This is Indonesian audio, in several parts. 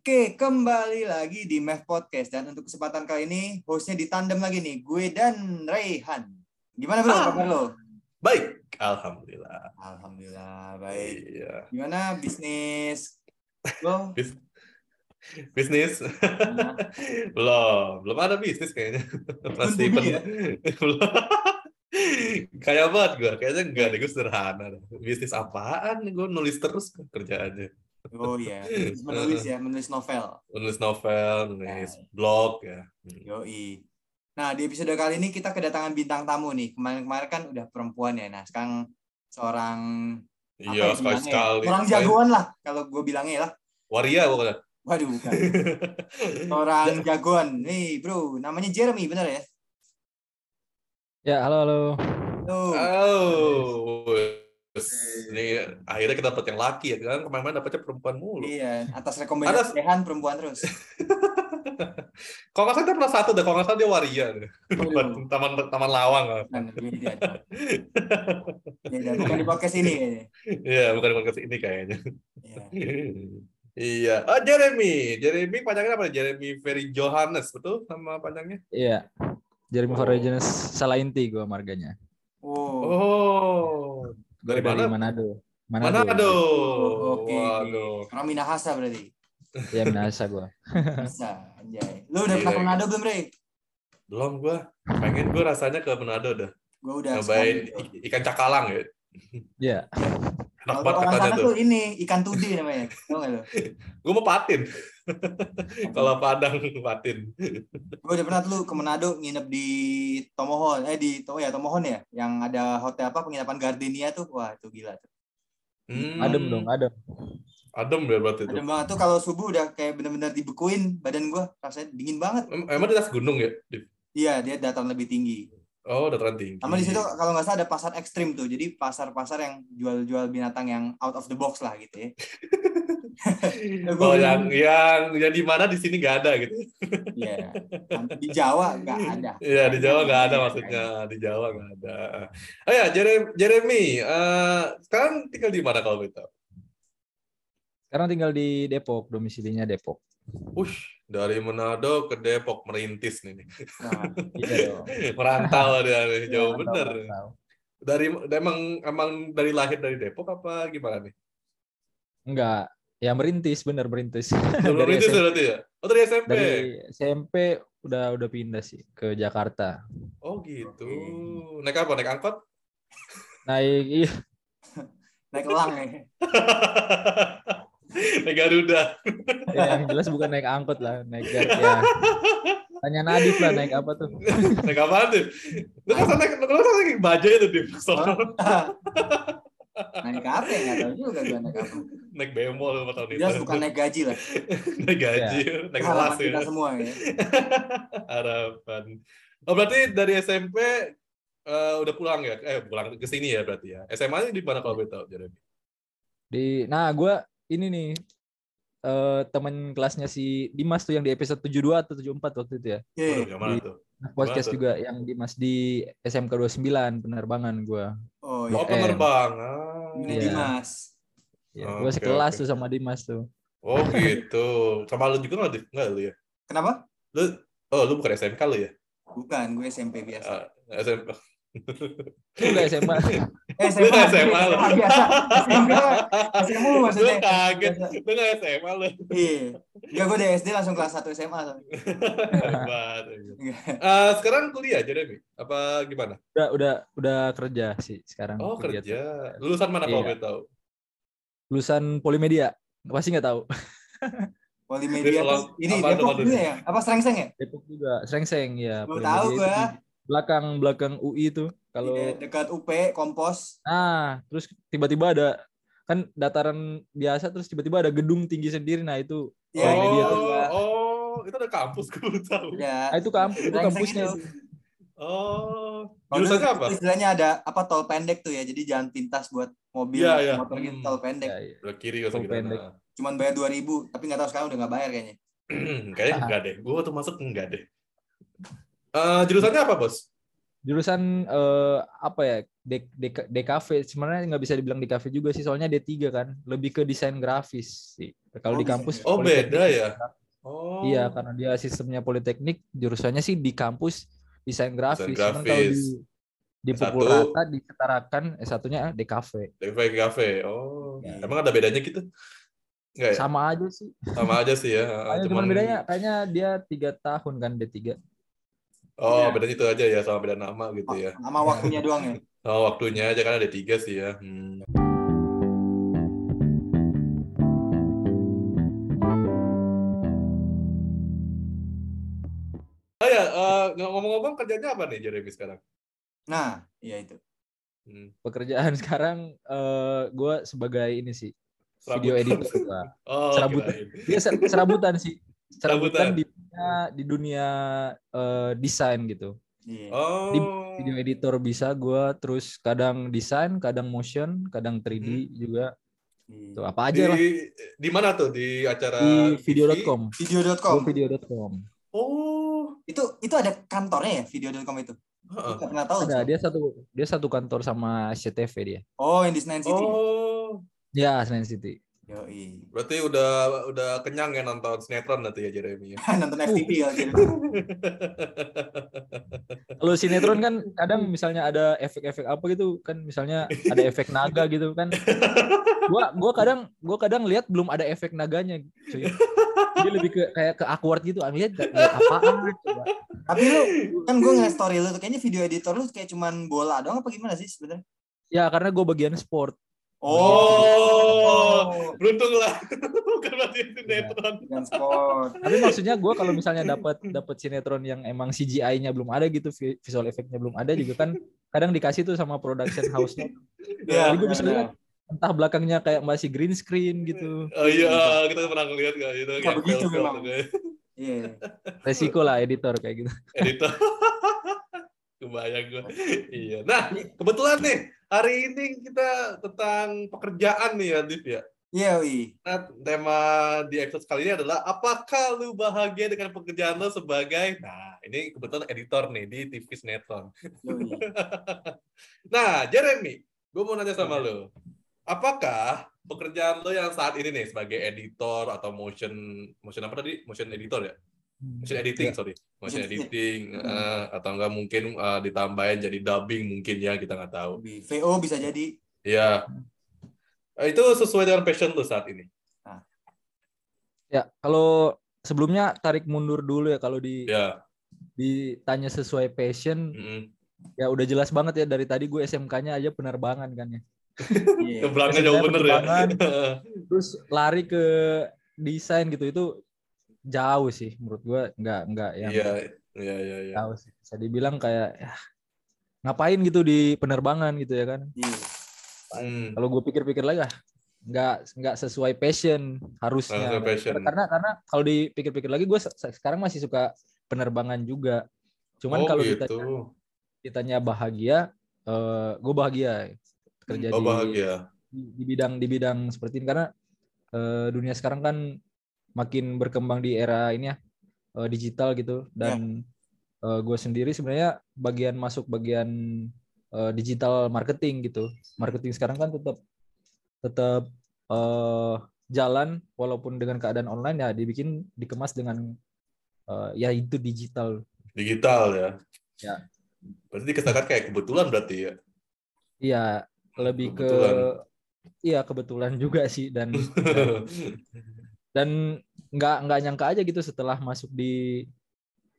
Oke, kembali lagi di Math Podcast dan untuk kesempatan kali ini hostnya ditandem lagi nih, gue dan Raihan. Gimana bro, Ah. kabar lo? Baik, alhamdulillah. Alhamdulillah baik. Iya. Gimana bisnis lo? Bis- bisnis Gimana? belum, belum ada bisnis kayaknya. Pasti pen- ya? belum. Kayak banget gue, kayaknya enggak deh, gue sederhana. Bisnis apaan? Gue nulis terus kerjaannya. Oh iya, menulis ya, menulis novel. Nulis novel, nulis blog ya. Hmm. Yoi. Nah, di episode kali ini kita kedatangan bintang tamu nih. Kemarin-kemarin kan udah perempuan ya. Nah, sekarang seorang apa ya Iya, sekali ya? sekali. Orang jagoan lah kalau gue bilangnya lah. Waria pokoknya. Waduh, bukan. Orang jagoan. Nih, bro, namanya Jeremy, bener ya? Ya, halo halo. Tuh. Oh, ini akhirnya kita dapet yang laki ya kan kemarin dapetnya perempuan mulu. Iya, atas rekomendasi Rehan perempuan terus. Kalau nggak salah dia pernah satu deh, kalau nggak salah dia waria deh. Waduh. taman taman lawang. beda. Beda, bukan di podcast ini kayaknya. Iya, bukan di podcast ini kayaknya. Iya. iya. Oh, Jeremy. Jeremy panjangnya apa? Jeremy Ferry Johannes, betul nama panjangnya? Iya. Jeremy Oh. Foregenus salah inti gue marganya. Oh. Oh. Gue Dari dari mana? Manado. Manado. Oke. Waduh. Orang Minahasa berarti. Ya Minahasa gue. Bisa, anjay. Lu udah pernah ke Gila, Manado belum, Rey? Belum gua. Pengen gua rasanya ke Manado dah. Gue udah i- ikan cakalang ya. Iya. Enak Kalau banget orang katanya sana tuh. tuh ini ikan tudi namanya. Tahu nggak lu? Gue mau patin. Kalau Padang patin. Gue udah pernah tuh lu ke Manado nginep di Tomohon. Eh di oh ya Tomohon ya, yang ada hotel apa penginapan Gardenia tuh. Wah, itu gila tuh. Hmm. Adem dong, adem. Adem ya berarti itu. Adem banget tuh kalau subuh udah kayak bener-bener dibekuin badan gua rasanya dingin banget. Em- Emang di atas gunung ya? Iya, dia dataran lebih tinggi. Oh, dataran tinggi. Sama di situ kalau nggak salah ada pasar ekstrim tuh. Jadi pasar-pasar yang jual-jual binatang yang out of the box lah gitu ya. Oh, yang yang yang di mana di sini nggak ada gitu. Iya. Di Jawa nggak ada. Iya di Jawa nggak ada maksudnya di Jawa nggak ada. Oh ya Jeremy, Jeremy eh, sekarang tinggal di mana kalau gitu? Sekarang tinggal di Depok, domisilinya Depok. Ush, dari Manado ke Depok merintis nih. Nah, Iya dong. Merantau dia nih, jauh Mantap, bener. Dari emang emang dari lahir dari Depok apa gimana nih? Enggak, ya merintis, bener merintis. Dari merintis SMP, berarti ya? Oh dari SMP. dari SMP udah udah pindah sih ke Jakarta. Oh gitu. Oke. Naik apa? Naik angkot? Naik iya, naik elang ya. Naik Garuda. ya, yang jelas bukan naik angkot lah, naik gar ya. Tanya Nadif lah naik apa tuh? Naik apa tuh? Lu kan naik, lu kan naik bajaj itu di sono. naik apa ya? Nggak tahu juga gua naik apa. Naik bemol lima tahun itu. Jelas bukan naik gaji lah. naik gaji, naik kelas Harapan ya. kita semua ya. Harapan. Oh berarti dari SMP eh, udah pulang ya? Eh pulang ke sini ya berarti ya. SMA-nya di mana kalau boleh tahu, Jeremy? Di nah gue ini nih eh teman kelasnya si Dimas tuh yang di episode 72 atau 74 waktu itu ya. Mana Di- tuh? Nah, podcast tuh? juga yang Dimas di SMK 29 penerbangan gue. Oh Oh, iya. M. penerbangan. Ini Iya. Dimas. Ya, Oke, gue sekelas oke. tuh sama Dimas tuh. Oh gitu. Sama lu juga nggak, Div? Nggak lu ya? Kenapa? Lu, oh lu bukan SMK lu ya? Bukan, gue SMP biasa. Ah, SMP. Lu enggak SMA. Eh, Lu SMA, SMA lu. biasa. SMA lu maksudnya. Lu kaget. Biasa. Lu nggak SMA lu. Iya. Enggak, gue dari SD langsung kelas 1 SMA. Hebat. Enggak. Eh, sekarang kuliah, Jeremy? Apa gimana? Udah udah udah kerja sih sekarang. Oh Kerja tuh. Lulusan mana kalau Iya. boleh tahu? Lulusan Polimedia. Pasti nggak tahu. Polimedia kalau- ini apa Depok tuh, juga ya? Apa Serengseng ya? Depok juga. Serengseng ya. Belum Polimedia tahu itu gua. di Belakang belakang UI tuh. Kalau Iya, dekat UP, Kompos. Nah, terus tiba-tiba ada kan dataran biasa terus tiba-tiba ada gedung tinggi sendiri. Nah, itu Iya, oh, dia tuh, Mbak. oh, itu ada kampus gue tahu. Ya. nah, itu kamp itu kampusnya. Oh, jurusannya apa? Istilahnya ada apa tol pendek tuh ya. Jadi jalan pintas buat mobil, Iya, iya. motor gitu Hmm. tol pendek. Ya, ya. Belah kiri atau Tol pendek. gimana? Cuman bayar 2000, tapi nggak tahu sekarang udah nggak bayar kayaknya. Kayaknya enggak deh. Gue waktu masuk enggak deh. Eh jurusannya apa, Bos? Jurusan eh, apa ya? DKV sebenarnya nggak bisa dibilang DKV juga sih soalnya D3 kan lebih ke desain grafis sih kalau Oh, di kampus desain. Oh, beda ya? Oh. iya karena dia sistemnya politeknik jurusannya sih di kampus desain grafis, kalau grafis. di di pukul S1. rata disetarakan S1-nya DKV DKV. Oh. Ya. Emang ada bedanya gitu? Enggak ya? sama aja sih Sama aja sih ya. Hanya cuman bedanya kayaknya dia tiga tahun kan D3 Oh, Iya. bedanya itu aja ya sama beda nama gitu ya. Sama waktunya doang ya. Oh, waktunya aja kan ada tiga sih ya. Hmm. Oh ya, eh, ngomong-ngomong kerjanya apa nih Jeremy sekarang? Nah, iya itu. Hmm. pekerjaan sekarang eh gue sebagai ini sih video Serabut. editor gua. Oh, Serabutan. kirain. dia ser- serabutan sih Serabutan. serabutan di dunia di dunia eh, desain gitu Iya. Oh. Di video editor bisa gue terus kadang desain kadang motion kadang 3D juga Iya. tuh apa aja lah di, di mana tuh? Di acara di video.com Video.com. Video.com Oh. Itu itu ada kantornya ya video.com itu. Heeh. Nggak pernah tahu. ada dia satu dia satu kantor sama SCTV dia Oh, yang di Senayan City. Oh. ya Senayan City Yoi. Berarti udah udah kenyang ya nonton sinetron nanti ya Jeremy ya. Nonton FTV kali gitu. Kalau sinetron kan kadang misalnya ada efek-efek apa gitu kan misalnya ada efek naga gitu kan. Gua gua kadang gua kadang lihat belum ada efek naganya, cuy. Dia lebih ke kayak ke awkward gitu. Ah, lihat lihat apaan coba. Tapi lu kan gue ngeliat story lu tuh kayaknya video editor lu kayak cuman bola doang apa gimana sih sebenarnya? Ya karena gue bagian sport. Oh. Beruntung lah. Bukan berarti sinetron. Bukan sport. Tapi maksudnya gua kalau misalnya dapat dapat sinetron yang emang CGI-nya belum ada gitu, vi- visual efeknya belum ada juga kan kadang dikasih tuh sama production house-nya. Iya, Jadi gue bisa benar. lihat entah belakangnya kayak masih green screen gitu. Oh iya, kita pernah ngeliat kan itu Nggak kayak begitu memang. Iya. Resiko lah editor kayak gitu. editor. Kebayang gue. Iya. Nah, kebetulan nih hari ini kita tentang pekerjaan nih ya, Div ya. Iya, wi. Nah, tema di episode kali ini adalah apakah lu bahagia dengan pekerjaan lu sebagai nah ini kebetulan editor nih di TV sinetron. Yoi. Nah, Jeremy, gue mau nanya sama lu. Apakah pekerjaan lu yang saat ini nih sebagai editor atau motion motion apa tadi? Motion editor ya? Motion editing, sorry. Motion editing Hmm. eh, atau enggak mungkin eh, ditambahin jadi dubbing mungkin ya, kita nggak tahu. VO bisa jadi. Iya. Eh, Itu sesuai dengan passion lu saat ini. Ya, kalau sebelumnya tarik mundur dulu ya kalau di Ya. ditanya sesuai passion mm-mm. ya udah jelas banget ya dari tadi gue SMK-nya aja penerbangan kan ya. Keberangnya Sebenarnya jauh bener ya. penerbangan. Terus lari ke desain gitu itu jauh sih menurut gue nggak nggak yang Iya, iya, iya, iya. jauh sih. Bisa dibilang kayak ya, ngapain gitu di penerbangan gitu ya kan. Iya. Hmm. Kalau gue pikir-pikir lagi ah nggak nggak sesuai passion harusnya. Sesuai passion. Karena karena kalau dipikir-pikir lagi gue se- sekarang masih suka penerbangan juga. Cuman Oh, kalau gitu. ditanya, ditanya bahagia, eh gue bahagia kerja Oh, di, bahagia. di di bidang di bidang seperti ini karena eh, dunia sekarang kan makin berkembang di era ini ya eh, digital gitu dan gue sendiri sebenarnya bagian masuk bagian eh, digital marketing gitu marketing sekarang kan tetap tetap eh, jalan walaupun dengan keadaan online ya dibikin dikemas dengan eh, ya itu digital Digital ya. Ya. Berarti dikatakan kayak kebetulan berarti ya. iya lebih ke Kebetulan. iya kebetulan juga sih dan dan nggak nggak nyangka aja gitu setelah masuk di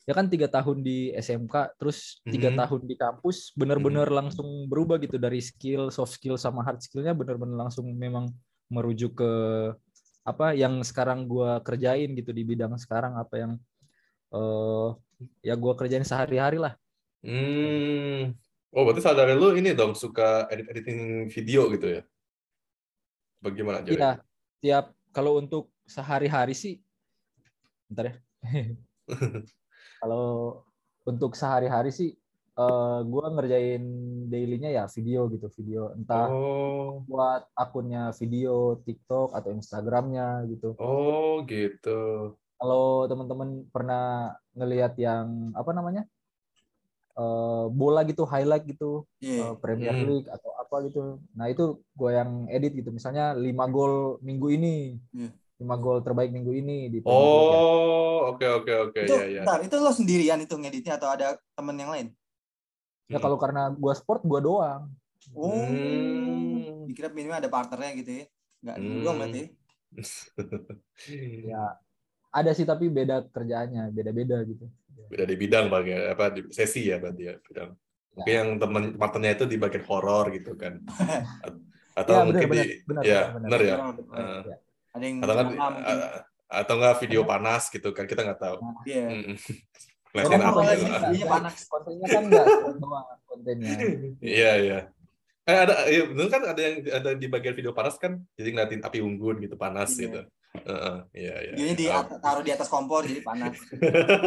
ya kan tiga tahun di SMK terus tiga Mhm. tahun di kampus bener-bener langsung berubah gitu dari skill soft skill sama hard skillnya bener-bener langsung memang merujuk ke apa yang sekarang gua kerjain gitu di bidang sekarang apa yang eh ya gua kerjain sehari-hari lah Hmm. Oh, berarti sadar lu ini dong suka edit editing video gitu ya? Bagaimana jadi? iya tiap kalau untuk sehari-hari sih bentar ya kalau untuk sehari-hari sih eh gua ngerjain dailynya ya video gitu video entah Oh, buat akunnya video TikTok atau Instagramnya gitu. oh gitu. Kalau teman-teman pernah ngelihat yang apa namanya eh, bola gitu highlight gitu Iya. eh, Premier Hmm. League atau apa gitu. Nah itu gue yang edit gitu. Misalnya 5 gol minggu ini, Iya. 5 gol terbaik minggu ini di ya. Oh, oke oke oke ya ya. bentar, itu lo sendirian itu ngeditnya atau ada temen yang lain? Ya kalau karena gue sport gue doang. Oh, Hmm. dikira minimal ada partnernya gitu ya? Enggak Hmm. dong berarti. Ya ada sih tapi beda kerjaannya, beda-beda gitu. Beda di bidang bagian apa di sesi ya berarti ya bidang. Mungkin yang teman partnernya itu di bagian horor gitu kan. Atau Ya, mungkin benar, di benar, ya benar. benar ya. Oh, betul. Eh, Ya. Ada yang atau kan eh, atau enggak video panas gitu kan kita nggak tahu. Iya. Mm-mm. Ya, Ngeliatin kan apa kontennya gitu. panas. Kontennya kan enggak doang kontennya. Iya iya. Eh ada ya bener kan ada yang ada di bagian video panas kan jadi ngeliatin api unggun gitu panas Iya. gitu. Heeh, iya iya. Videonya di Oh. at- taruh di atas kompor jadi panas.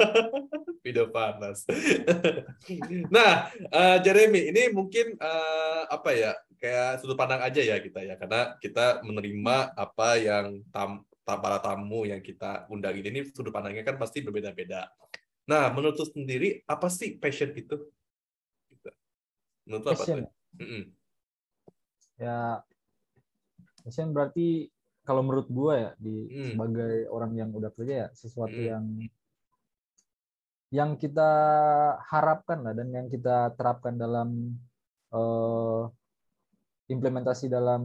video panas. nah, eh, Jeremy, ini mungkin eh, apa ya? Kayak sudut pandang aja ya kita ya, karena kita menerima apa yang tam, ta- para tamu yang kita undang ini, ini sudut pandangnya kan pasti berbeda-beda. Nah, menurut sendiri apa sih passion itu? Gitu. Menurut lu apa Passion. tuh? Mm-mm. Ya passion berarti kalau menurut gue ya di Hmm. sebagai orang yang udah kerja ya sesuatu Hmm. yang yang kita harapkan lah dan yang kita terapkan dalam eh, implementasi dalam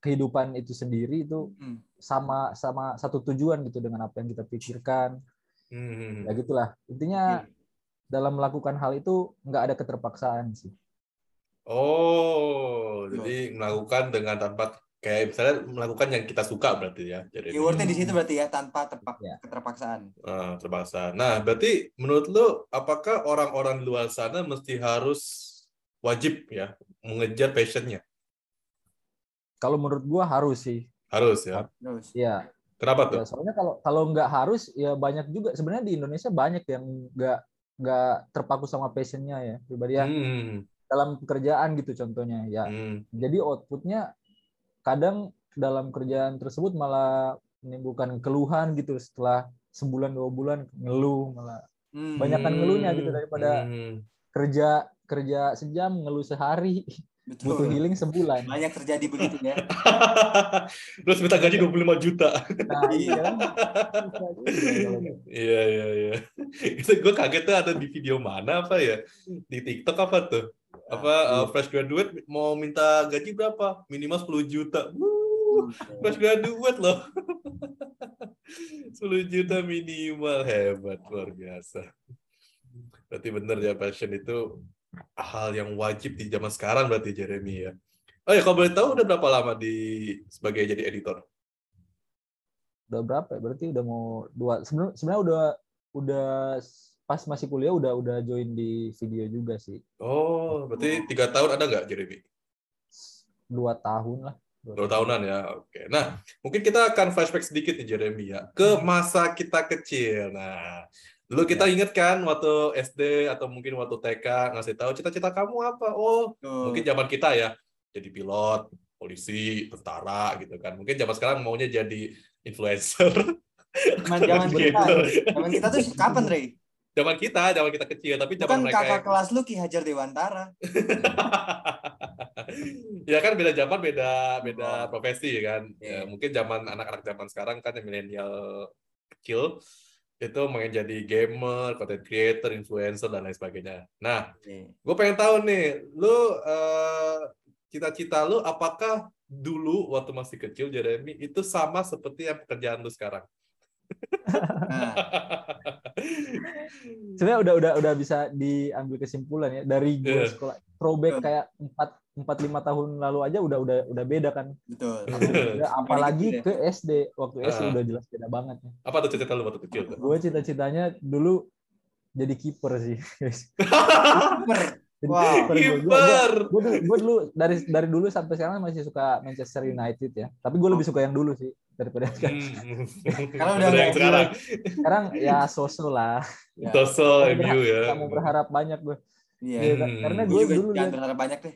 kehidupan itu sendiri itu Hmm. sama sama satu tujuan gitu dengan apa yang kita pikirkan Hmm. ya gitulah intinya Hmm. dalam melakukan hal itu nggak ada keterpaksaan sih Oh, Betul. jadi melakukan dengan tanpa kayak misalnya melakukan yang kita suka berarti ya. Jadi Keywordnya di situ berarti ya tanpa terpak Ya. keterpaksaan. Ah, terpaksa. Nah, berarti menurut lu apakah orang-orang di luar sana mesti harus wajib ya mengejar passionnya? Kalau menurut gua harus sih Harus ya. Terus. ya Kenapa tuh? Ya, soalnya kalau kalau nggak harus ya banyak juga sebenarnya di Indonesia banyak yang nggak nggak terpaku sama passionnya ya pribadi ya Hmm, dalam pekerjaan gitu contohnya ya hmm, jadi outputnya kadang dalam kerjaan tersebut malah menimbulkan keluhan gitu setelah sebulan dua bulan ngeluh malah Hmm. Banyakan ngeluhnya gitu daripada- hmm. kerja kerja sejam ngeluh sehari butuh Betul. healing sebulan Banyak terjadi begitu ya. Terus minta gaji 25 juta. nah iya gitu. Iya, iya, iya. Itu gue kaget tuh ada di video mana apa ya? Di TikTok apa tuh? Apa uh, fresh graduate mau minta gaji berapa? Minimal 10 juta. Wuh, fresh graduate loh. 10 juta minimal hebat luar biasa. Berarti bener ya passion itu hal yang wajib di zaman sekarang berarti Jeremy ya. Oh ya kalau boleh tahu udah berapa lama di sebagai jadi editor? udah berapa ya? berarti udah mau dua sebenarnya sebenarnya udah udah pas masih kuliah udah udah join di video juga sih Oh, berarti tiga tahun ada nggak Jeremy? dua tahun lah Dua tahunan ya, oke. Nah, mungkin kita akan flashback sedikit nih Jeremy ya, ke masa kita kecil. Nah, dulu kita inget kan waktu SD atau mungkin waktu TK ngasih tahu cita-cita kamu apa? Oh, Tuh. mungkin zaman kita ya, jadi pilot, polisi, tentara gitu kan. Mungkin zaman sekarang maunya jadi influencer. Zaman zaman kita, zaman kita tuh kapan, Rey? Zaman kita, zaman kita kecil, tapi zaman Bukan mereka kakak yang- kelas lu Ki Hajar Dewantara. ya kan beda zaman beda beda Oh. profesi kan Ya, Iya. mungkin zaman anak-anak zaman sekarang kan yang milenial kecil itu pengen jadi gamer, content creator, influencer dan lain sebagainya. Nah, gue pengen tahu nih, lu eh, cita-cita lu apakah dulu waktu masih kecil Jeremy itu sama seperti yang pekerjaan lu sekarang? Nah, sebenarnya udah udah udah bisa diambil kesimpulan ya dari gue Iya. sekolah throwback Betul. kayak empat empat lima tahun lalu aja udah udah udah beda kan betul. Udah, apalagi Kecil ya. ke SD waktu SD Ah. udah jelas beda banget ya. Apa tuh cita-cita lu waktu kecil? gue cita-citanya dulu jadi kiper sih Kiper. Jadi Wow. kiper gue dulu, dari dari dulu sampai sekarang masih suka Manchester United ya tapi gue lebih suka yang dulu sih daripada sekarang Hmm. Karena udah yang sekarang. sekarang ya sosok lah Ya. MU ya. mau berharap banyak gue Iya. Iya, Hmm. karena Gue gue juga dulu jangan berharap banyak deh.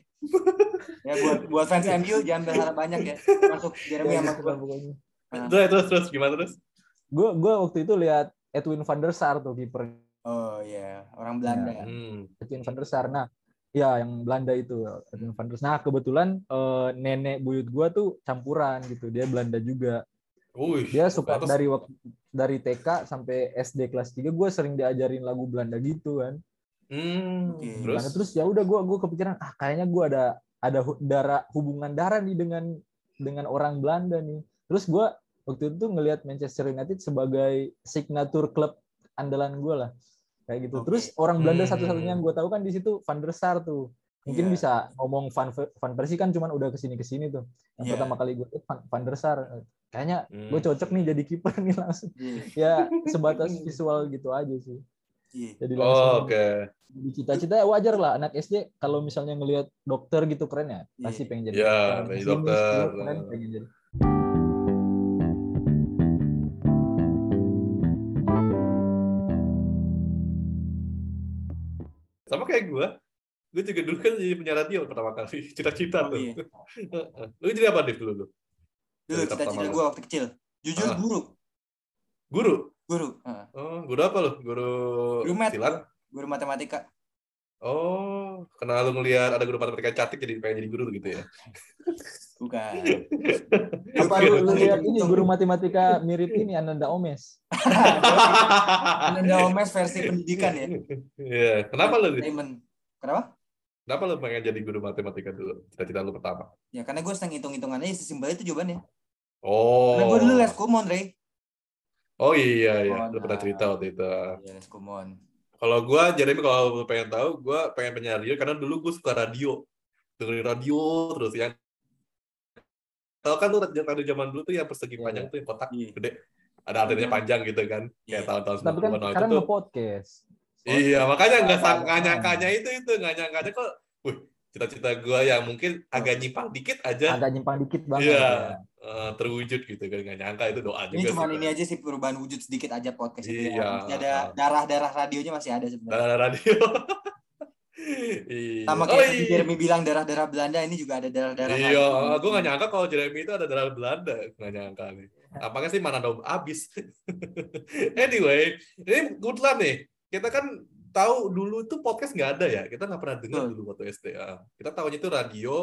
ya buat buat fans MU jangan berharap banyak ya. Masuk Jeremy ya, sama gitu gue. lah pokoknya. Terus terus terus gimana terus? gue gue waktu itu lihat Edwin van der Sar tuh kiper Oh iya, orang Belanda. Ya. Hmm. Edwin van der Sar. Nah, ya yang Belanda itu Edwin van der Sar. Nah, kebetulan eh, nenek buyut gua tuh campuran gitu. Dia Belanda juga. Wih, Dia suka pantes. dari waktu dari TK sampai SD kelas 3 gue sering diajarin lagu Belanda gitu kan. Hmm, Oke. terus? Terus ya udah gua gua kepikiran ah kayaknya gua ada ada hu- darah hubungan darah nih dengan dengan orang Belanda nih. Terus gua waktu itu ngelihat Manchester United sebagai signature klub andalan gua lah. Kayak gitu. Oke. Terus orang Belanda Hmm. satu-satunya yang gua tahu kan di situ Van der Sar tuh. Mungkin Iya. bisa ngomong Van Van Persie kan cuman udah ke sini ke sini tuh. Yang Iya. pertama kali gue Van, Van der Sar kayaknya Hmm. gue cocok nih jadi kiper nih langsung. Iya. Ya sebatas visual gitu aja sih. Iya. Jadi langsung Oh, oke. di cita-cita ya wajar lah anak SD kalau misalnya ngelihat dokter gitu keren ya Iya. pasti pengen jadi Iya, dokter. pengen dokter. keren pengen jadi Sama kayak gue. Gue juga dulu kan jadi penyiar radio pertama kali. Cita-cita Oh, tuh. iya. lu jadi apa Div dulu lu? Dulu cita-cita gue waktu kecil. Jujur Ah. guru. Guru? Guru. Heeh. Oh, guru apa lu? Guru, Guru math. silat? Guru matematika. Oh, karena lu ngelihat ada guru matematika cantik jadi pengen jadi guru gitu ya? Bukan. apa lu, lu lihat ini guru matematika mirip ini Ananda Omes Ananda Omes versi pendidikan ya. Iya, kenapa lu? Kenapa? Kenapa lu pengen jadi guru matematika dulu? Cita-cita lu pertama? Ya karena gue seneng hitung-hitungan aja sesimpel itu jawabannya. Oh. Karena gue dulu les kumon, Rey. Oh iya iya, lu pernah nah. cerita waktu itu. Iya, les kumon. Kalau gua Jeremy kalau pengen tahu, gua pengen penyiar radio karena dulu gua suka radio. Dengerin radio terus yang Tahu kan lu radio zaman dulu tuh yang persegi Iya, panjang tuh yang kotak Iya. gede. Ada antenanya panjang gitu kan. Kayak Iya. tahun-tahun tapi kan 90-an sekarang itu. nge podcast Iya, makanya nggak nyangkanya itu itu nggak nyangkanya kok. Wih, cita-cita gua yang mungkin agak nyimpang dikit aja agak nyimpang dikit banget Iya. ya. eh, terwujud gitu kan. Nggak nyangka itu doa juga Ini cuma sih. ini aja sih perubahan wujud sedikit aja podcast itu Iya. ya. Masih ada darah-darah radionya masih ada sebenarnya. Darah radio. iya. Sama Oh, kayak tadi iya. Jeremy bilang darah-darah Belanda ini juga ada darah-darah Iya, radio. gue gak nyangka kalau Jeremy itu ada darah Belanda. Gak nyangka nih. Apakah sih mana dong abis. anyway, ini kebetulan nih. Kita kan tahu dulu tuh podcast nggak ada ya. Kita nggak pernah dengar Betul. dulu waktu SD. Ah, Kita tahunya itu radio,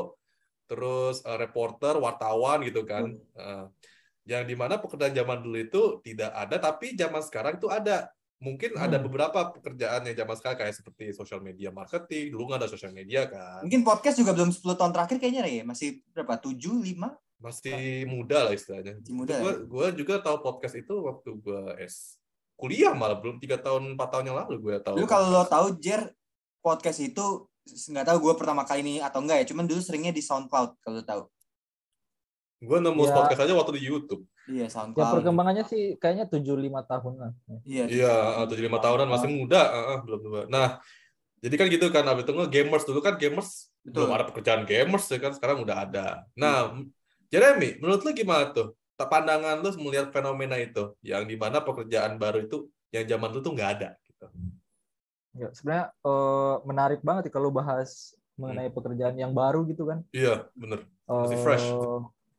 terus eh, reporter, wartawan gitu kan. Ah, yang di mana pekerjaan zaman dulu itu tidak ada, tapi zaman sekarang itu ada. Mungkin ada Hmm. beberapa pekerjaan yang zaman sekarang kayak seperti social media marketing. Dulu nggak ada social media kan. Mungkin podcast juga belum 10 tahun terakhir kayaknya Rey. Masih berapa? 7, 5? masih muda lah istilahnya. Masih muda Gue ya? gua juga tahu podcast itu waktu gue S kuliah malah belum tiga tahun empat tahun yang lalu gue tahu. Dulu kalau lo tahu Jer podcast itu nggak tahu gue pertama kali ini atau enggak ya, cuman dulu seringnya di SoundCloud kalau lo tahu. gue nemu Ya. podcast aja waktu di YouTube. Iya, ya SoundCloud. perkembangannya sih kayaknya 7-5 tahun lah Iya, Iya, tujuh lima tahunan masih muda, ah, ah, belum tua. Nah, jadi kan gitu kan, abis itu nge-gamers dulu kan gamers Betul. belum ada pekerjaan gamers ya kan, sekarang udah ada. Nah, Jeremy, menurut lu gimana tuh? Pandangan lu melihat fenomena itu, yang di mana pekerjaan baru itu yang zaman lu tuh nggak ada. Gitu. ya sebenarnya eh, menarik banget kalau bahas mengenai pekerjaan yang baru gitu kan Iya, bener. Masih Eh, fresh.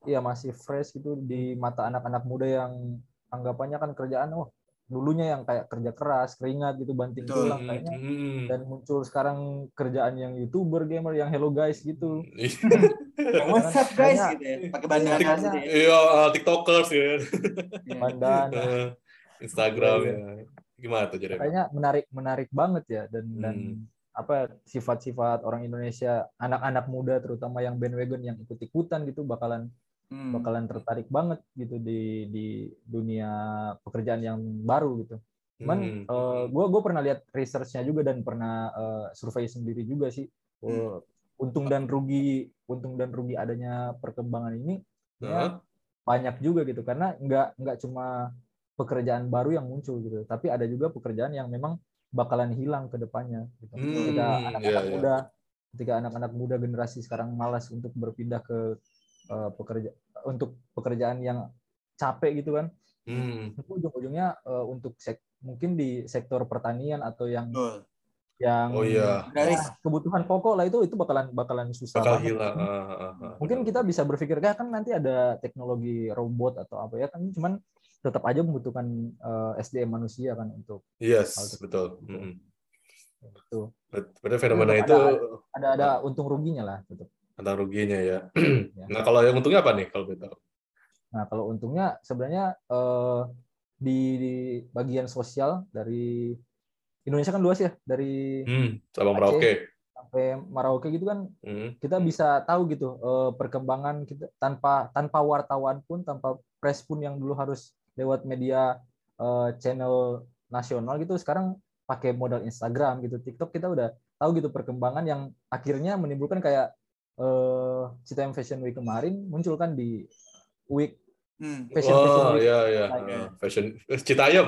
Iya masih fresh gitu di mata anak-anak muda yang anggapannya kan kerjaan oh dulunya yang kayak kerja keras keringat gitu banting Betul. tulang kayaknya Hmm. dan muncul sekarang kerjaan yang youtuber gamer yang hello guys gitu What's up guys Kayaknya- gitu ya. Pakai bandana Kayaknya- gitu ya. Iya, uh, tiktokers ya. Iya. bandana Uh, Instagram Iya, ya. Gimana tuh Jeremy? kayaknya menarik menarik banget ya dan dan Hmm. apa sifat-sifat orang Indonesia anak-anak muda terutama yang bandwagon yang ikut-ikutan gitu bakalan Hmm. bakalan tertarik banget gitu di di dunia pekerjaan yang baru gitu. Cuman Hmm. eh, gue gue pernah lihat researchnya juga dan pernah eh, survei sendiri juga sih. Eh, untung dan rugi untung dan rugi adanya perkembangan ini Hah? ya, banyak juga gitu karena nggak nggak cuma pekerjaan baru yang muncul gitu, tapi ada juga pekerjaan yang memang bakalan hilang ke depannya. Gitu. Hmm, ketika iya, anak-anak iya. muda, ketika anak-anak muda generasi sekarang malas untuk berpindah ke eh, pekerja untuk pekerjaan yang capek gitu kan, Hmm. itu ujung-ujungnya eh, untuk sek- mungkin di sektor pertanian atau yang Betul. yang Oh iya. Dari ya, kebutuhan pokok lah itu itu bakalan bakalan susah Bakal banget. hilang. Ah, ah, ah. Mungkin kita bisa berpikir kan nanti ada teknologi robot atau apa ya kan cuman tetap aja membutuhkan eh, SDM manusia kan untuk Yes, betul. Mm-mm. itu Berarti fenomena itu ada ada untung ruginya lah tetap. Antara ruginya ya. Ya. Nah, kalau yang untungnya apa nih kalau tahu? Nah, kalau untungnya sebenarnya eh, di, di bagian sosial dari Indonesia kan luas ya, dari Hmm, Sabang Aceh. Merauke. sampai Merauke gitu kan Hmm. kita bisa tahu gitu eh, perkembangan kita tanpa tanpa wartawan pun, tanpa press pun yang dulu harus lewat media eh, channel nasional gitu sekarang pakai modal Instagram gitu, TikTok kita udah tahu gitu perkembangan yang akhirnya menimbulkan kayak eh Citayam Fashion Week kemarin muncul kan di week Hmm. fashion fashion Oh week iya iya, Kayak- Eh, fashion Citayam,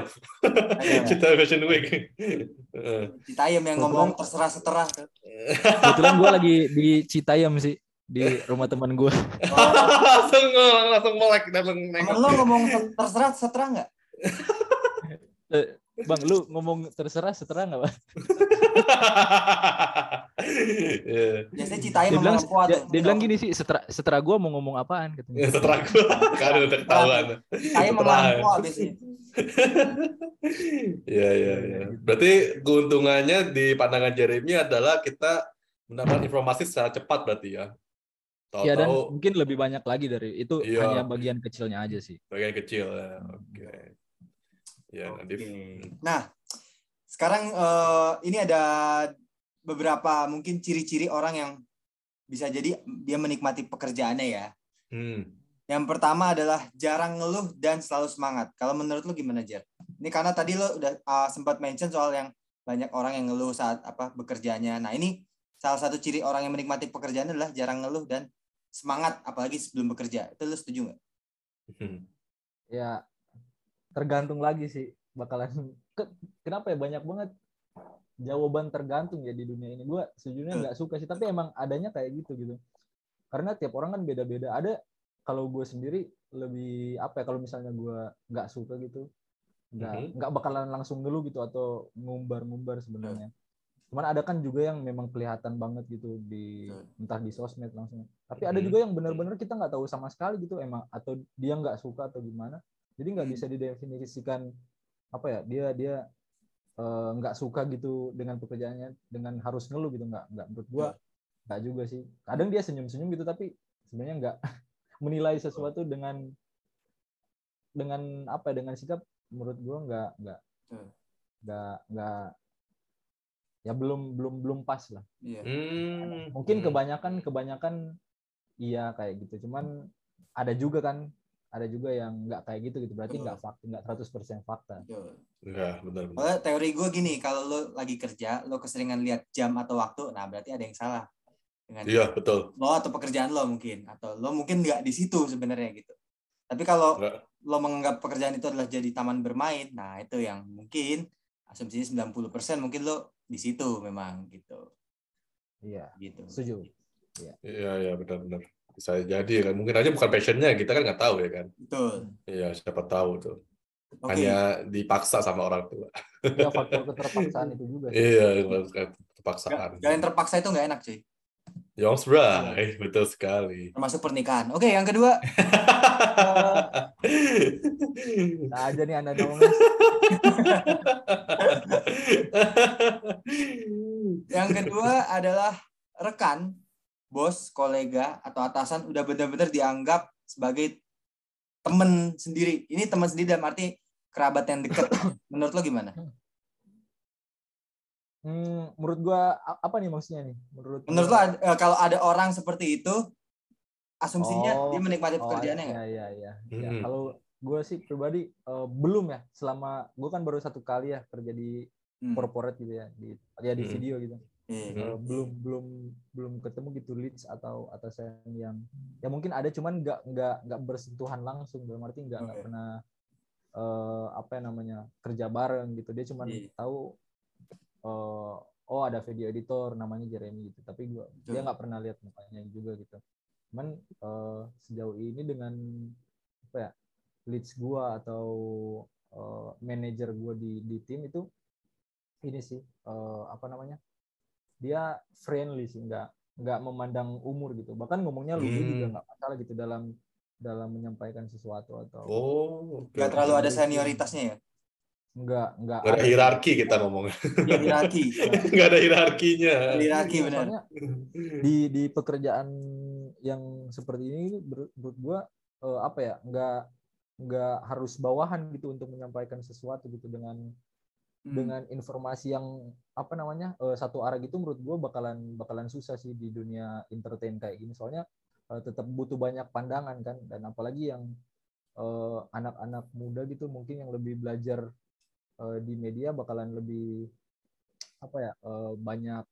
Ayo. Citayam Fashion Week. Eh. Citayam yang ngomong terserah seterah. Kebetulan gue lagi di Citayam sih di rumah teman gue. langsung langsung melek langsung nengok. lo ngomong ter- terserah seterah nggak? Bang, lu ngomong terserah seterah nggak bang? Iya. Biasanya Citayam Dia bilang, ngomong kuat dia, dia bilang gini sih, seterah, seterah gue mau ngomong apaan Ya, katanya. setelah gue kan udah ketahuan. Citayam Seterah. ngomong biasanya. Iya iya iya. Berarti keuntungannya di pandangan Jeremy adalah kita mendapatkan informasi secara cepat berarti ya. Ya dan Tahu-tahu mungkin lebih banyak lagi dari itu Iya. hanya bagian kecilnya aja sih. bagian kecil ya. Oke. Ya, Nadif. Oke. Nah, sekarang eh, ini ada beberapa mungkin ciri-ciri orang yang bisa jadi dia menikmati pekerjaannya ya. Hmm. Yang pertama adalah jarang ngeluh dan selalu semangat. Kalau menurut lu gimana, Jer? Ini karena tadi lo udah uh, sempat mention soal yang banyak orang yang ngeluh saat apa bekerjanya. Nah, ini salah satu ciri orang yang menikmati pekerjaan adalah jarang ngeluh dan semangat apalagi sebelum bekerja. Itu lu setuju nggak? Hmm. Ya tergantung lagi sih bakalan. Ke- kenapa ya banyak banget jawaban tergantung ya di dunia ini. Gue sejujurnya nggak suka sih, tapi emang adanya kayak gitu gitu. Karena tiap orang kan beda-beda. Ada kalau gue sendiri lebih apa ya kalau misalnya gue nggak suka gitu nggak Mhm. nggak bakalan langsung ngeluh gitu atau ngumbar-ngumbar sebenarnya cuman ada kan juga yang memang kelihatan banget gitu di Betul. entah di sosmed langsung tapi ada Mhm. juga yang benar-benar kita nggak tahu sama sekali gitu emang atau dia nggak suka atau gimana jadi nggak bisa didefinisikan apa ya dia dia eh, nggak suka gitu dengan pekerjaannya dengan harus ngeluh gitu nggak nggak. Menurut gua nggak juga sih. Kadang dia senyum-senyum gitu tapi sebenarnya nggak. Menilai sesuatu dengan dengan apa ya dengan sikap menurut gua nggak nggak. Betul. nggak nggak. Ya belum belum belum pas lah. Iya. Hmm. mungkin Hmm. kebanyakan kebanyakan iya kayak gitu. Cuman ada juga kan ada juga yang nggak kayak gitu gitu berarti nggak fakta nggak 100% fakta Betul. Enggak, benar benar. Teori gue gini, kalau lo lagi kerja, lo keseringan lihat jam atau waktu, nah berarti ada yang salah dengan Iya, betul. lo atau pekerjaan lo mungkin, atau lo mungkin nggak di situ sebenarnya gitu. Tapi kalau Enggak. lo menganggap pekerjaan itu adalah jadi taman bermain, nah itu yang mungkin asumsinya 90% mungkin lo di situ memang gitu. iya Gitu. setuju Iya, iya benar benar. Bisa jadi kan. Mungkin aja bukan passionnya, kita kan nggak tahu ya kan. Betul. Iya, siapa tahu tuh. Oke. Hanya dipaksa sama orang tua. ya faktor keterpaksaan itu juga sih. Iya, Gak, kepaksaan. yang terpaksa itu nggak enak cuy. Young's right, betul sekali. Termasuk pernikahan. Oke, yang kedua. nah aja nih anda ngomongnya Yang kedua adalah rekan, bos, kolega, atau atasan udah benar-benar dianggap sebagai temen sendiri. Ini teman sendiri dalam arti kerabat yang dekat. Menurut lo gimana? Hmm, menurut gua apa nih maksudnya nih menurut Menurut lo gua- ad- eh, kalau ada orang seperti itu, asumsinya Oh, dia menikmati Oh, pekerjaannya iya, nggak? iya, iya. Ya, Hmm. kalau gue sih pribadi eh, belum ya selama gue kan baru satu kali ya kerja di Hmm. corporate gitu ya di ya di Hmm. video gitu Iya. Hmm. Eh, belum belum belum ketemu gitu leads atau atasan yang ya mungkin ada cuman nggak nggak nggak bersentuhan langsung dalam arti nggak nggak Oke. pernah eh, apa ya namanya kerja bareng gitu dia cuman Iya. tahu eh, oh ada video editor namanya Jeremy gitu tapi gua dia Betul. nggak pernah lihat mukanya juga gitu cuman eh, sejauh ini dengan apa ya leads gua atau eh, manajer gua di di tim itu ini sih eh, apa namanya dia friendly sih nggak nggak memandang umur gitu bahkan ngomongnya lu Hmm. juga nggak masalah gitu dalam dalam menyampaikan sesuatu atau Oh. Nggak terlalu ada senioritasnya ya? enggak enggak Nggak ada hierarki kita ngomongnya. Iya, hierarki. Nggak ada hierarkinya. Hierarki benar. Di di pekerjaan yang seperti ini menurut gua eh, apa ya nggak nggak harus bawahan gitu untuk menyampaikan sesuatu gitu dengan Hmm. dengan informasi yang apa namanya eh, satu arah gitu menurut gua bakalan bakalan susah sih di dunia entertain kayak gini. Soalnya eh, tetap butuh banyak pandangan kan. Dan apalagi yang eh, anak-anak muda gitu mungkin yang lebih belajar eh, di media bakalan lebih apa ya eh, banyak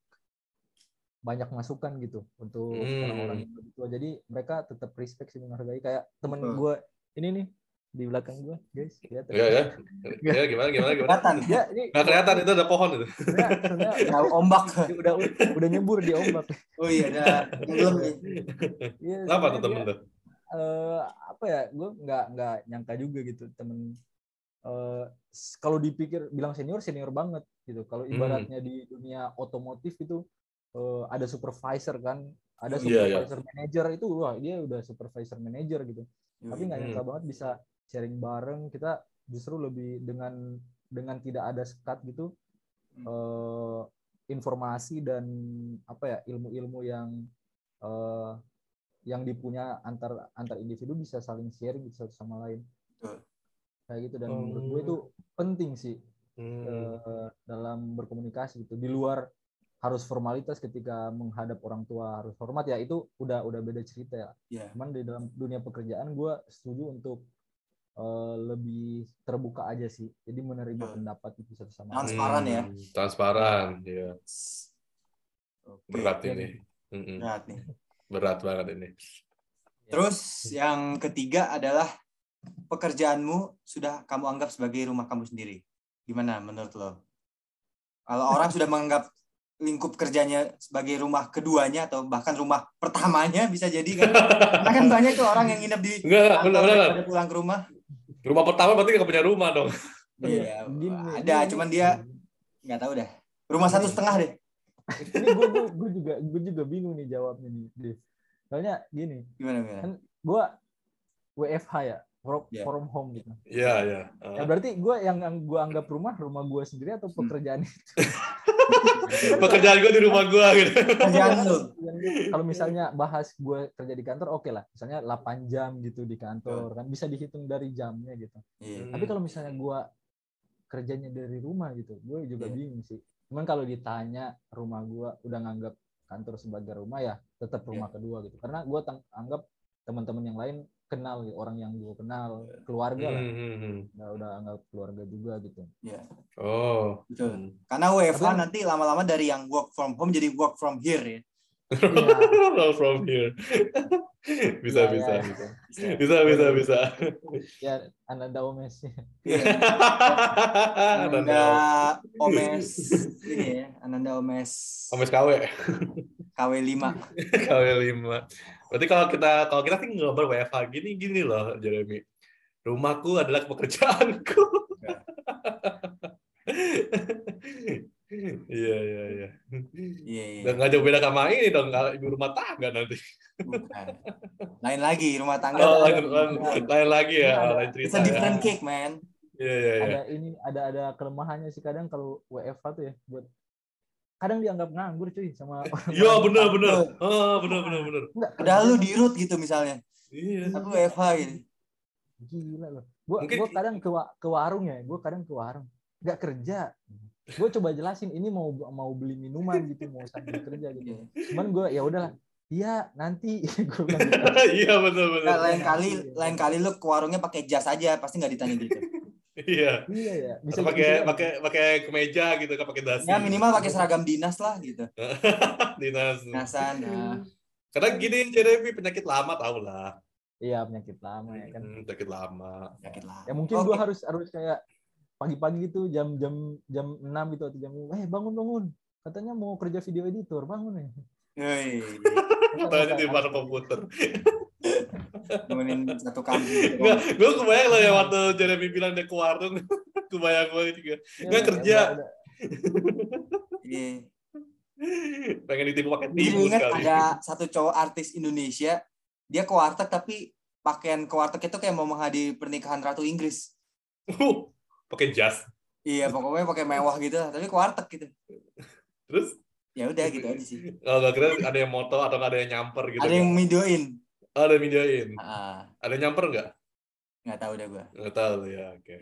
banyak masukan gitu untuk Hmm. orang-orang tua jadi mereka tetap respect sih menghargai. Kayak temen gue ini nih di belakang gue guys lihat Iya ya. Ya gimana gimana gimana. Kelihatan. ya ini Nggak kelihatan itu ada pohon itu. sebenarnya Ya, ombak. udah udah nyebur di ombak Oh iya, ada tenggelam nih. Iya, Kenapa tuh temen tuh? eh, apa ya gue nggak nggak nyangka juga gitu temen eh, s- kalau dipikir bilang senior senior banget gitu kalau Hmm. ibaratnya di dunia otomotif itu eh, ada supervisor kan ada Iya, iya. supervisor manager itu wah dia udah supervisor manager gitu tapi nggak Hmm. nyangka banget bisa sharing bareng kita justru lebih dengan dengan tidak ada sekat gitu Hmm. eh, informasi dan apa ya ilmu-ilmu yang eh, yang dipunya antar antar individu bisa saling sharing gitu satu sama lain Betul. kayak gitu dan Oh. menurut gue itu penting sih Hmm. eh, dalam berkomunikasi gitu di luar harus formalitas ketika menghadap orang tua harus hormat ya itu udah udah beda cerita ya Iya. cuman di dalam dunia pekerjaan gue setuju untuk eh, lebih terbuka aja sih jadi menerima Betul. pendapat itu satu sama lain Transparan ya. Hmm, Transparan, ya. Oke. Berat Iya, ini. Mm-mm. Berat nih. Berat banget ini. Terus yang ketiga adalah pekerjaanmu sudah kamu anggap sebagai rumah kamu sendiri. Gimana menurut lo? Kalau orang sudah menganggap lingkup kerjanya sebagai rumah keduanya atau bahkan rumah pertamanya bisa jadi kan? Karena kan banyak tuh orang yang nginep di Enggak, benar pulang ke rumah. Rumah pertama berarti nggak punya rumah dong. Iya, Gini, ada, gini. cuman dia nggak tahu dah. Rumah satu setengah deh. ini gue gue gue juga gue juga bingung nih jawabnya nih Dev. soalnya gini Gimana gimana? Kan- gue WFH ya from, Iya. from home gitu Iya, iya. ya berarti gue yang yang gue anggap rumah rumah gue sendiri atau pekerjaan itu Pekerjaan gue di rumah gue gitu. Kerjaan lu. Yang- kalau misalnya bahas gue kerja di kantor oke lah misalnya 8 jam gitu di kantor kan bisa dihitung dari jamnya gitu Iya. tapi kalau misalnya gue kerjanya dari rumah gitu gue juga Iya. bingung sih cuman kalau ditanya rumah gue udah nganggap kantor sebagai rumah ya tetap rumah Iya. kedua gitu karena gue anggap teman-teman yang lain kenal gitu, orang yang gue kenal keluarga lah Hmm, hmm, hmm. udah udah anggap keluarga juga gitu Iya. Oh. Betul. Karena WFH Tapi- nanti lama-lama dari yang work from home jadi work from here ya. Iya. Roll from here. bisa, Iya, bisa, iya. bisa. Bisa. Bisa, bisa, bisa. ya Ananda Omes Ananda Omes ini ya, Ananda Omes Omes KW. KW5. KW 5. Berarti kalau kita kalau kita sih ngobrol WFH gini gini loh, Jeremy. Rumahku adalah pekerjaanku. Iya, iya, iya. Iya, iya. Dan nggak jauh beda sama ini dong, kalau ibu rumah tangga nanti. Bukan. Lain lagi rumah tangga. Oh, lain, lain, lain lagi ya, Ada. lain It's cerita a ya. different cake, man. Iya, iya, iya. ada ini ada ada kelemahannya sih kadang kalau WFH tuh ya buat kadang dianggap nganggur cuy sama orang Iya, benar, benar. Oh, benar, benar, benar. Enggak, Padahal lu di root gitu misalnya. Iya. Aku WFH gitu. gila loh gua Mungkin- gua kadang ke ke warung ya gua kadang ke warung nggak kerja gue coba jelasin ini mau mau beli minuman gitu mau sambil kerja gitu Iya. cuman gue ya udahlah iya nanti gue bilang gitu. Iya, betul, betul. Nah, lain kali lain kali lu ke warungnya pakai jas aja, pasti nggak ditanya gitu. Iya. iya ya Atau pakai pakai pakai kemeja gitu kan pakai dasi. Ya minimal pakai seragam dinas lah gitu. dinas. Dinasan. Nah. Karena gini Jeremy penyakit lama tau lah. iya penyakit lama ya kan Hmm, penyakit lama. Sakit lah. ya mungkin Oke. gue harus harus kayak pagi-pagi gitu jam jam jam 6 gitu atau jam eh bangun bangun katanya mau kerja video editor bangun ya Yoi. Tanya di depan komputer. Nemenin satu kampung. gitu. Enggak, gue kebayang loh ya waktu Jeremy bilang dia ke warung, kebayang gue juga. Ya, Nggak ya kerja. Iya. Pengen ditipu pakai tipu ingat sekali. ada satu cowok artis Indonesia, dia ke warteg tapi pakaian ke warteg itu kayak mau menghadiri pernikahan ratu Inggris. Uh, pakai jas. Iya, pokoknya pakai mewah gitu, tapi ke warteg gitu. Terus Ya udah gitu aja sih. kalau nggak kira ada yang moto atau nggak ada yang nyamper gitu. Ada yang nggak? Oh, ada yang videoin. Ah, Ada yang nyamper nggak? nggak tahu dah gua. Nggak tahu ya. Oke.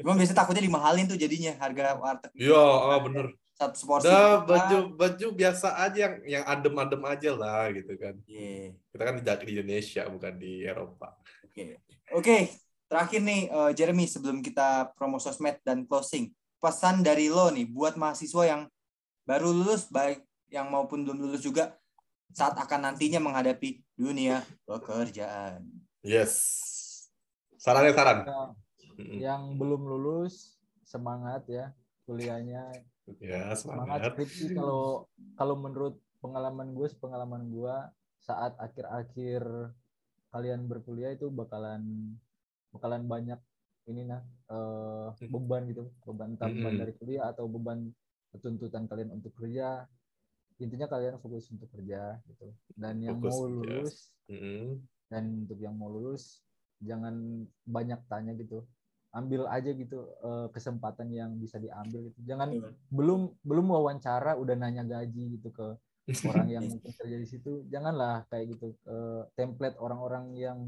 Cuma biasanya takutnya dimahalin tuh jadinya harga warteg. Iya, oh, bener. Satu porsi. Udah berapa? baju baju biasa aja yang yang adem-adem aja lah gitu kan. Iya. Kita kan di, di Indonesia bukan di Eropa. Oke. Oke, terakhir nih eh, Jeremy sebelum kita promo sosmed dan closing. Pesan dari lo nih buat mahasiswa yang baru lulus baik yang maupun belum lulus juga saat akan nantinya menghadapi dunia pekerjaan. Yes. Sarannya saran. Yang belum lulus semangat ya kuliahnya Ya, semangat semangat. skripsi kalau kalau menurut pengalaman gue pengalaman gue saat akhir-akhir kalian berkuliah itu bakalan bakalan banyak ini nah eh, beban gitu beban Mm-mm. dari kuliah atau beban tuntutan kalian untuk kerja intinya kalian fokus untuk kerja gitu. Dan yang Fokus mau lulus Mm-mm. dan untuk yang mau lulus jangan banyak tanya gitu. Ambil aja gitu eh, kesempatan yang bisa diambil gitu. Jangan belum belum wawancara udah nanya gaji gitu ke orang yang mungkin kerja di situ. Janganlah kayak gitu eh, template orang-orang yang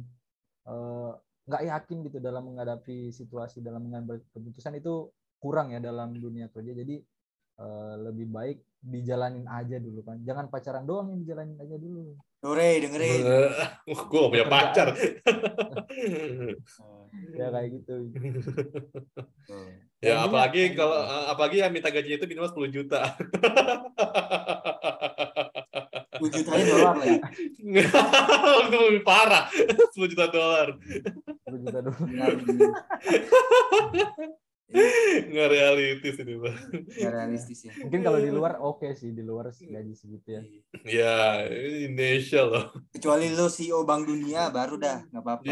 eh, nggak yakin gitu dalam menghadapi situasi dalam mengambil keputusan itu kurang ya dalam dunia kerja. Jadi eh, lebih baik dijalanin aja dulu kan jangan pacaran doang yang dijalanin aja dulu Dore, dengerin. gue gak punya pacar. ya kayak gitu ya, Intinya- apalagi kalau apalagi yang minta gajinya itu minimal 10 juta. 10 jutanya dolar lah ya. Itu lebih parah. 10 juta dolar. 10 juta dulu Nggak realistis ini, Bang. Nggak realistis ya. mungkin kalau di luar oke sih di luar gaji segitu ya Ya, ini Indonesia loh. Kecuali lo CEO Bank Dunia baru dah, nggak apa-apa.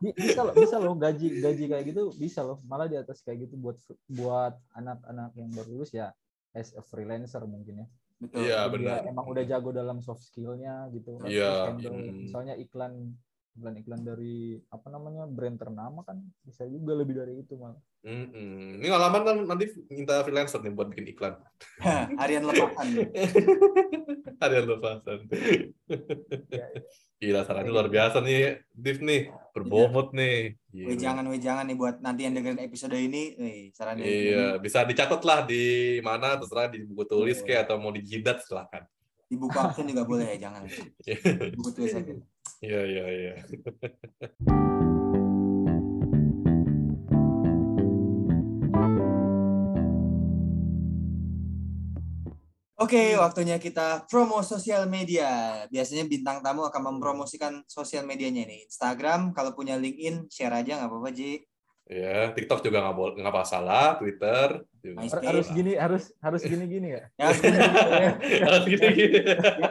Bi- bisa loh bisa loh gaji gaji kayak gitu bisa loh malah di atas kayak gitu buat buat anak-anak yang baru lulus ya as a freelancer mungkin ya Betul. Iya, benar. emang udah jago dalam soft skillnya gitu Iya, handle hmm. misalnya iklan iklan-iklan dari apa namanya brand ternama kan bisa juga lebih dari itu malah Mm-mm. Ini ngalaman kan nanti minta freelancer nih buat bikin iklan. Harian lepasan. Harian lepasan. Ya, ya. Gila, sarannya luar biasa nih, Div nih. Berbobot nih. Gila. Wejangan wejangan nih buat nanti yang dengerin episode ini, nih sarannya. Iya, bisa dicatat lah di mana terserah di buku tulis kayak atau mau di jidat silahkan. Di buku absen juga boleh ya, jangan. Buku tulis aja. Iya, iya, iya. Oke, waktunya kita promo sosial media. Biasanya bintang tamu akan mempromosikan sosial medianya nih. Instagram, kalau punya LinkedIn, share aja nggak apa-apa, Ji. Ya, TikTok juga nggak boleh nggak masalah, Twitter juga. Har- harus gini harus harus gini gini ya Ya. Harus gini-gini.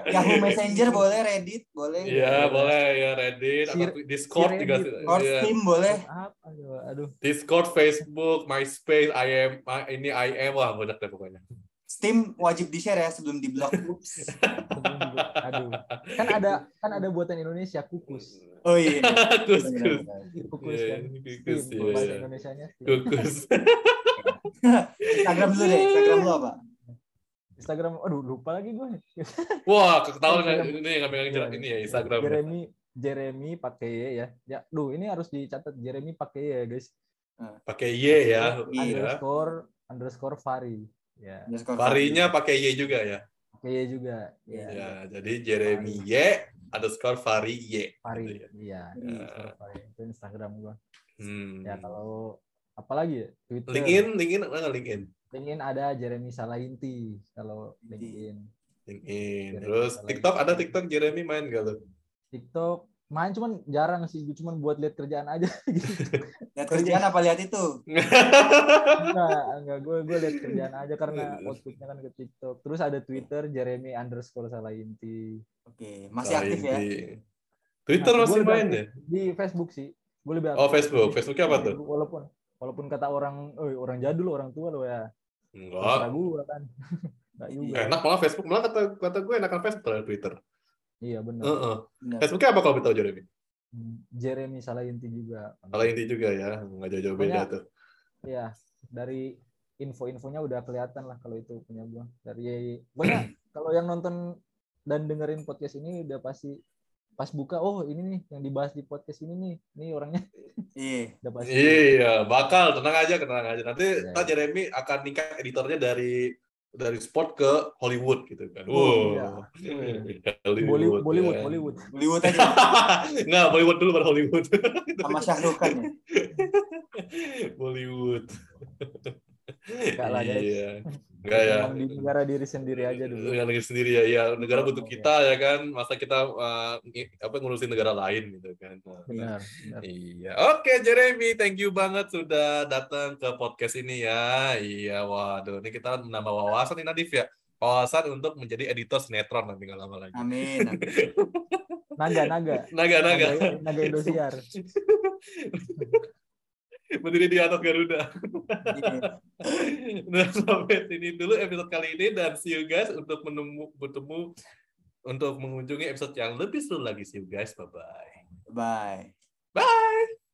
Yahoo Messenger boleh, Reddit boleh. Iya, boleh ya Reddit atau Discord juga. Or Iya. Steam boleh. apa aduh Discord, Facebook, MySpace, IM, ini IM wah banyak deh pokoknya. Steam wajib di-share ya sebelum di- aduh kan ada kan ada buatan Indonesia kukus Oh iya. Kus, kus. kukus Iya, kan kukus, Steam, iya, bahasa. Indonesianya Steam. Kukus. Instagram dulu deh. Instagram lu apa? Instagram aduh lupa lagi gue Wah, ketahuan nggak Instagram. ini nggak megang jelas ini ya Instagram. Jeremy Jeremy pakai Y ya ya duh ini harus dicatat Jeremy pakai Y ya guys Pakai Y ya. Iya. underscore underscore Fari ya Varinya pakai Y juga ya. pakai Y juga ya, Ya, jadi Jeremy Y underscore Vari Y. Fari Gitu ya. iya underscore Fari itu Instagram gua Hmm. ya kalau apalagi ya Twitter LinkedIn, LinkedIn ada nggak LinkedIn? LinkedIn ada Jeremy Salahinti kalau LinkedIn LinkedIn. Jeremy Terus Salahinti. TikTok ada TikTok Jeremy main gak lu? TikTok main cuman jarang sih gue cuman buat lihat kerjaan aja gitu. Lihat kerjaan apa lihat itu? enggak enggak gue gue lihat kerjaan aja karena outputnya kan ke TikTok terus ada Twitter Jeremy underscore Salahinti Oke, masih aktif ya. Twitter Nah, masih main lebih ya? di Facebook sih gue lebih Oh. Facebook. Facebooknya apa tuh? walaupun walaupun kata orang oh orang jadul orang tua lo ya Enggak. terserah gue kan enggak juga Enak malah Facebook. Malah kata kata gue enakan Facebook daripada Twitter. Iya benar Heeh. Benar. Facebooknya apa kalau tahu Jeremy? Jeremy Salahinti juga. Kalau inti juga ya, nggak jauh-jauh beda tuh. Ya, dari info-infonya udah kelihatan lah kalau itu punya gua. Dari pokoknya kalau yang nonton dan dengerin podcast ini udah pasti pas buka oh ini nih yang dibahas di podcast ini nih. Ini orangnya Iya. udah pasti. Iya, bakal tenang aja, tenang aja. Nanti Ya, ya. Jeremy akan ningkat editornya dari dari sport ke Hollywood gitu kan. Oh, Wow. iya. Hollywood. Bollywood, Bollywood, ya. Bollywood. Hollywood aja Nggak, Bollywood dulu baru Hollywood. sama Syahrukh Khan ya. Bollywood. Enggak lah, guys. Iya. Enggak ya. Memang di negara diri sendiri aja dulu. Dengan negara sendiri ya, ya negara butuh kita ya kan, masa kita uh, apa ngurusin negara lain gitu kan. Nah, Benar, benar. Iya, oke Jeremy, thank you banget sudah datang ke podcast ini ya. Iya, waduh, ini kita menambah wawasan nih Nadif ya. Wawasan untuk menjadi editor sinetron nanti nggak lama lagi. Amin. amin. Naga, naga. Naga, naga. Naga, naga Indosiar. Berdiri di atas Garuda. Iya. nah, sampai sini dulu episode kali ini dan see you guys untuk menemu bertemu untuk mengunjungi episode yang lebih seru lagi. See you guys, bye bye. Bye. Bye.